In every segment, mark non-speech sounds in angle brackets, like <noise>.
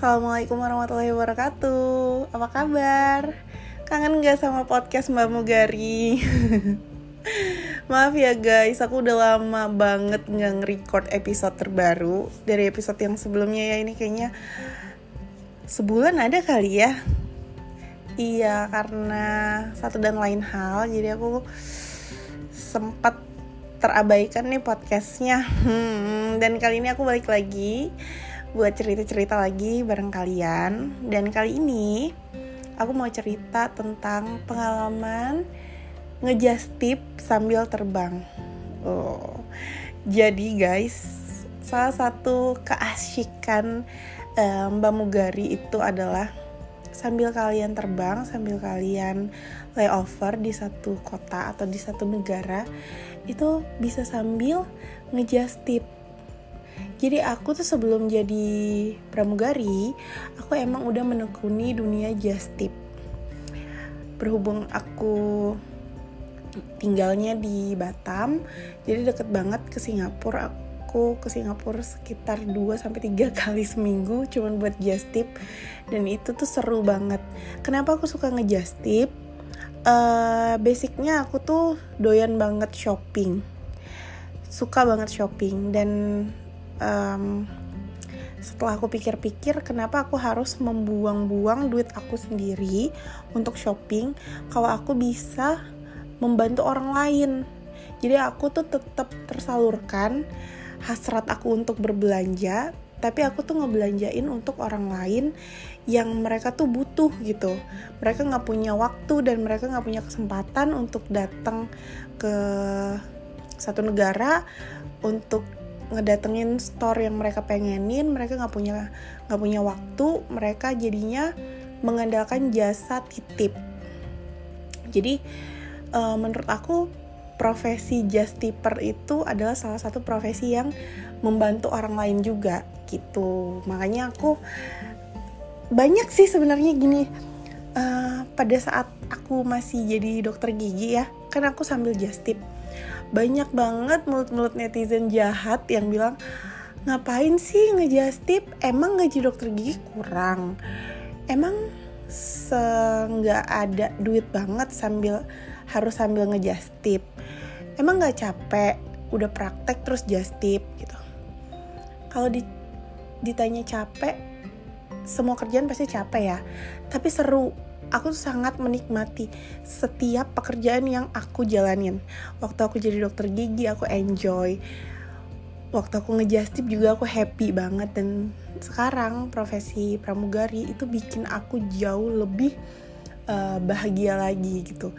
Assalamualaikum warahmatullahi wabarakatuh. Apa kabar? Kangen gak sama podcast Mbak Mugari? <laughs> Maaf ya guys, aku udah lama banget nggak nge-record episode terbaru Dari episode yang sebelumnya ya. Ini kayaknya Sebulan ada kali ya. Iya, karena satu dan lain hal. Jadi aku sempat terabaikan nih podcastnya. Hmm, Dan kali ini aku balik lagi buat cerita-cerita lagi bareng kalian dan kali ini aku mau cerita tentang pengalaman ngejastip sambil terbang. Oh, jadi guys, salah satu keasikan um, Mbak Mugari itu adalah sambil kalian terbang, sambil kalian layover di satu kota atau di satu negara, itu bisa sambil ngejastip jadi aku tuh sebelum jadi pramugari aku emang udah menekuni dunia just tip. Berhubung aku tinggalnya di Batam jadi deket banget ke Singapura. Aku ke Singapura sekitar 2 sampai 3 <laughs> kali seminggu cuman buat just tip. Dan itu tuh seru banget. Kenapa aku suka ngejust tip? Uh, basicnya aku tuh doyan banget shopping. Suka banget shopping dan um, setelah aku pikir-pikir kenapa aku harus membuang-buang duit aku sendiri untuk shopping? Kalau aku bisa membantu orang lain. Jadi aku tuh tetap tersalurkan hasrat aku untuk berbelanja tapi aku tuh ngebelanjain untuk orang lain yang mereka tuh butuh gitu. Mereka nggak punya waktu dan mereka nggak punya kesempatan untuk datang ke satu negara untuk ngedatengin store yang mereka pengenin mereka nggak punya nggak punya waktu mereka jadinya mengandalkan jasa titip. Jadi uh, menurut aku profesi just tipper itu adalah salah satu profesi yang membantu orang lain juga gitu. Makanya aku banyak sih sebenarnya gini uh, pada saat aku masih jadi dokter gigi ya kan aku sambil just tip banyak banget mulut-mulut netizen jahat yang bilang ngapain sih ngejastip emang gaji dokter gigi kurang? Emang nggak ada duit banget sambil harus sambil ngejastip emang nggak capek? Udah praktek terus jastip gitu. Kalau di, ditanya capek semua kerjaan pasti capek ya. Tapi seru aku sangat menikmati setiap pekerjaan yang aku jalanin. Waktu aku jadi dokter gigi, aku enjoy. Waktu aku ngejastip juga aku happy banget dan sekarang profesi pramugari itu bikin aku jauh lebih uh, bahagia lagi gitu.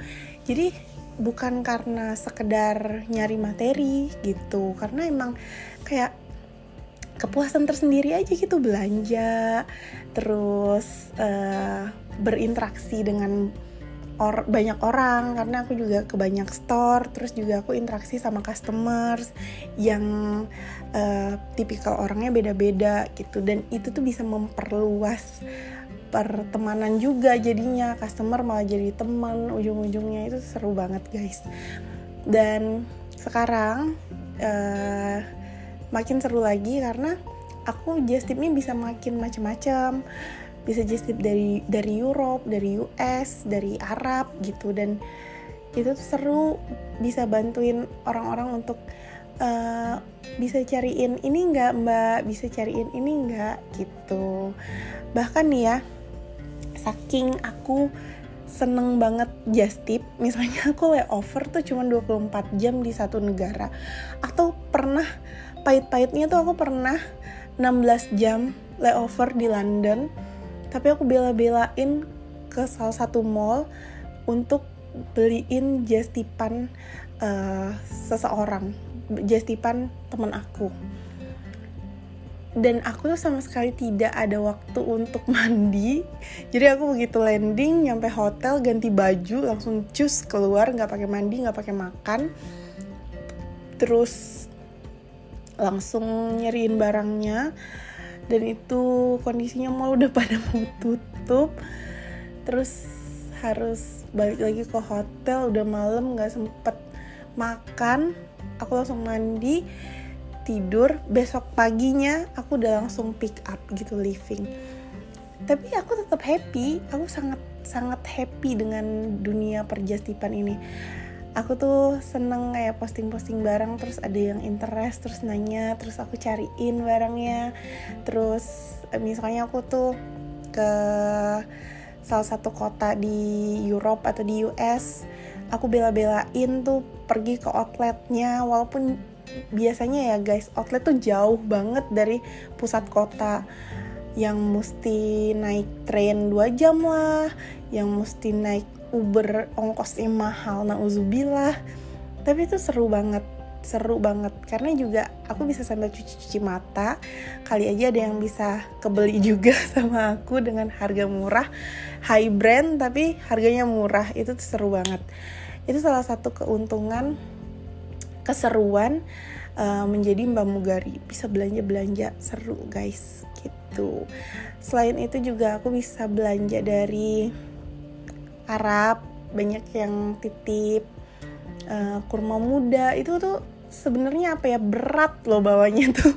Jadi bukan karena sekedar nyari materi gitu, karena emang kayak kepuasan tersendiri aja gitu belanja terus uh, berinteraksi dengan or banyak orang karena aku juga ke banyak store terus juga aku interaksi sama customers yang uh, tipikal orangnya beda-beda gitu. Dan itu tuh bisa memperluas pertemanan juga jadinya. Customer malah jadi teman ujung-ujungnya. Itu seru banget guys. Dan sekarang uh, makin seru lagi karena aku just tipnya bisa makin macam-macam bisa tip dari dari Europe dari US dari Arab gitu. Dan itu tuh seru bisa bantuin orang-orang untuk uh, bisa cariin ini enggak mbak? Bisa cariin ini enggak gitu. Bahkan nih ya saking aku seneng banget just tip misalnya <laughs> aku layover tuh cuma 24 jam di satu negara. Atau pernah pahit-pahitnya tuh aku pernah 16 jam layover di London tapi aku bela-belain ke salah satu mall untuk beliin jastipan uh, seseorang jastipan teman aku. Dan aku tuh sama sekali tidak ada waktu untuk <laughs> mandi. Jadi aku begitu landing nyampe hotel ganti baju langsung cus keluar nggak pakai mandi nggak pakai makan. Terus langsung nyeriin barangnya dan itu kondisinya mall udah <laughs> pada mau tutup. Terus harus balik lagi ke hotel. Udah malam nggak sempet makan. Aku langsung mandi tidur. Besok paginya aku udah langsung pick up gitu living. Tapi aku tetap happy. Aku sangat sangat happy dengan dunia perjastipan ini aku tuh seneng kayak posting-posting barang terus ada yang interest terus nanya terus aku cariin barangnya. Terus eh, misalnya aku tuh ke salah satu kota di Europe atau di US aku bela-belain tuh pergi ke outletnya. Walaupun biasanya ya guys outlet tuh jauh banget dari pusat kota. Yang mesti naik train 2 jam lah yang mesti naik Uber ongkosnya mahal nauzubillah. Tapi itu seru banget seru banget. Karena juga aku bisa sambil cuci-cuci mata. Kali aja ada yang bisa kebeli juga <laughs> sama aku dengan harga murah. High brand tapi harganya murah. Itu tuh seru banget. Itu salah satu keuntungan keseruan uh, menjadi Mbak Mugari. Bisa belanja belanja seru guys gitu. Selain itu juga aku bisa belanja dari Arab banyak yang titip uh, kurma muda. Itu tuh sebenarnya apa ya? Berat loh bawanya <laughs> tuh.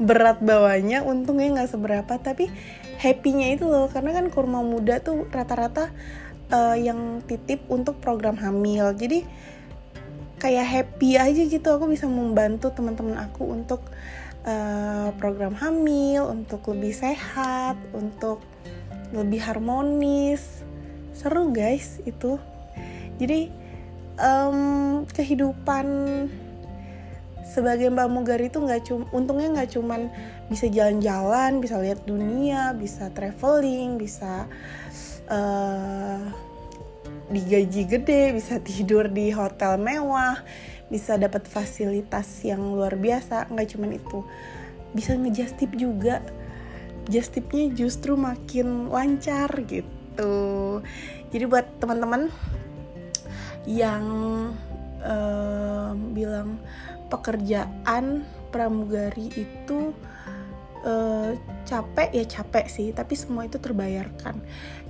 Berat bawanya untungnya nggak seberapa. Tapi happynya itu loh karena kan kurma muda tuh rata-rata uh, yang titip untuk program hamil. Jadi kayak happy aja gitu. Aku bisa membantu teman-teman aku untuk uh, program hamil untuk lebih sehat untuk lebih harmonis seru guys itu jadi um, kehidupan sebagai Mbak Mugari itu nggak cuma untungnya nggak cuman bisa jalan-jalan, bisa lihat dunia, bisa traveling, bisa uh, digaji gede, bisa <laughs> tidur di hotel mewah, bisa dapat fasilitas yang luar biasa. Nggak cuman itu, bisa ngejastip juga. Justipnya justru makin lancar gitu. Jadi buat teman-teman yang uh, bilang pekerjaan pramugari itu uh, capek ya capek sih tapi semua itu terbayarkan.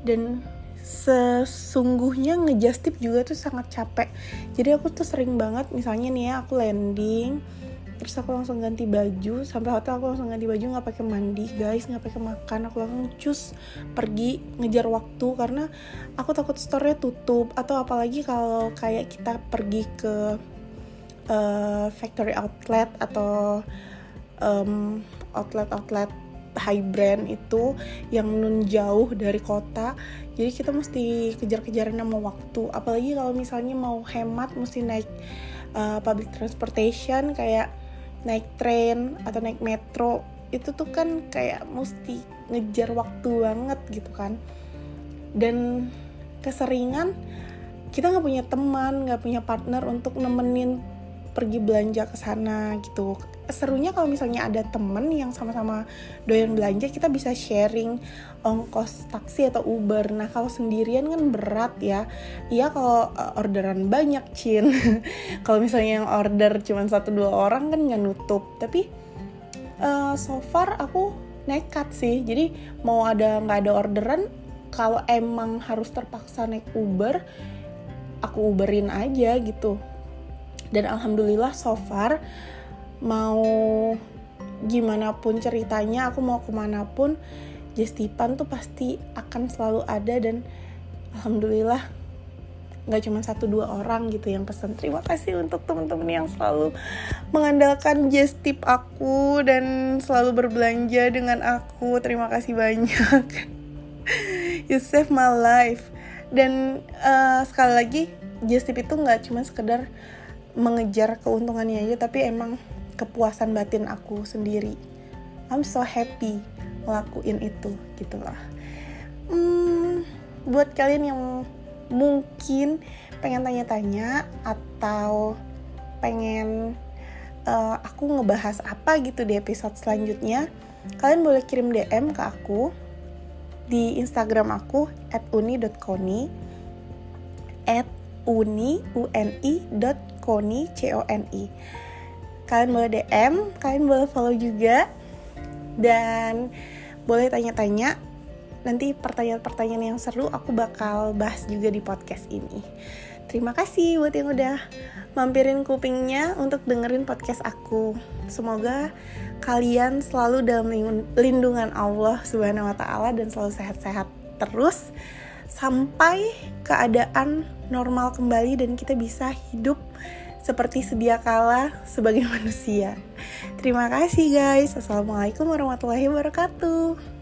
Dan sesungguhnya ngejastip juga tuh sangat capek. Jadi aku tuh sering banget misalnya nih ya aku landing terus aku langsung ganti baju. Sampai hotel aku langsung ganti baju nggak pakai mandi guys. Nggak pakai makan. Aku langsung cus pergi ngejar waktu. Karena aku takut store-nya tutup. Atau apalagi kalau kayak kita pergi ke uh, factory outlet atau um, outlet-outlet high brand itu yang nun jauh dari kota. Jadi kita mesti kejar-kejaran sama waktu. Apalagi kalau misalnya mau hemat mesti naik uh, public transportation. Kayak naik train atau naik metro itu tuh kan kayak mesti ngejar waktu banget gitu kan. Dan keseringan kita nggak punya teman nggak punya partner untuk nemenin pergi belanja ke sana gitu. Serunya kalau misalnya ada temen yang sama-sama doyan belanja kita bisa sharing ongkos taksi atau Uber. Nah kalau sendirian kan berat ya. Iya kalau uh, orderan banyak cin. <laughs> Kalau misalnya yang order cuma satu dua orang kan nggak nutup. Tapi uh, so far aku nekat sih. Jadi mau ada nggak ada orderan kalau emang harus terpaksa naik Uber aku Uberin aja gitu dan alhamdulillah so far mau gimana pun ceritanya aku mau ke mana pun Jestipan tuh pasti akan selalu ada dan alhamdulillah nggak cuma satu dua orang gitu yang pesan terima kasih untuk teman-teman yang selalu mengandalkan Jestip aku dan selalu berbelanja dengan aku. Terima kasih banyak. <laughs> You save my life. Dan uh, sekali lagi Jestip itu nggak cuma sekedar mengejar keuntungannya aja tapi emang kepuasan batin aku sendiri. I'm so happy ngelakuin itu gitu lah hmm, buat kalian yang mungkin pengen tanya-tanya atau pengen uh, aku ngebahas apa gitu di episode selanjutnya kalian boleh kirim DM ke aku di Instagram aku at uni.koni at uni koni c o n i. Kalian boleh DM kalian boleh follow juga. Dan boleh tanya-tanya nanti pertanyaan-pertanyaan yang seru aku bakal bahas juga di podcast ini. Terima kasih buat yang udah mampirin kupingnya untuk dengerin podcast aku. Semoga kalian selalu dalam lindungan Allah Subhanahu wa taala dan selalu sehat-sehat terus sampai keadaan normal kembali dan kita bisa hidup seperti sedia kala sebagai <laughs> manusia. Terima kasih guys. Assalamualaikum warahmatullahi wabarakatuh.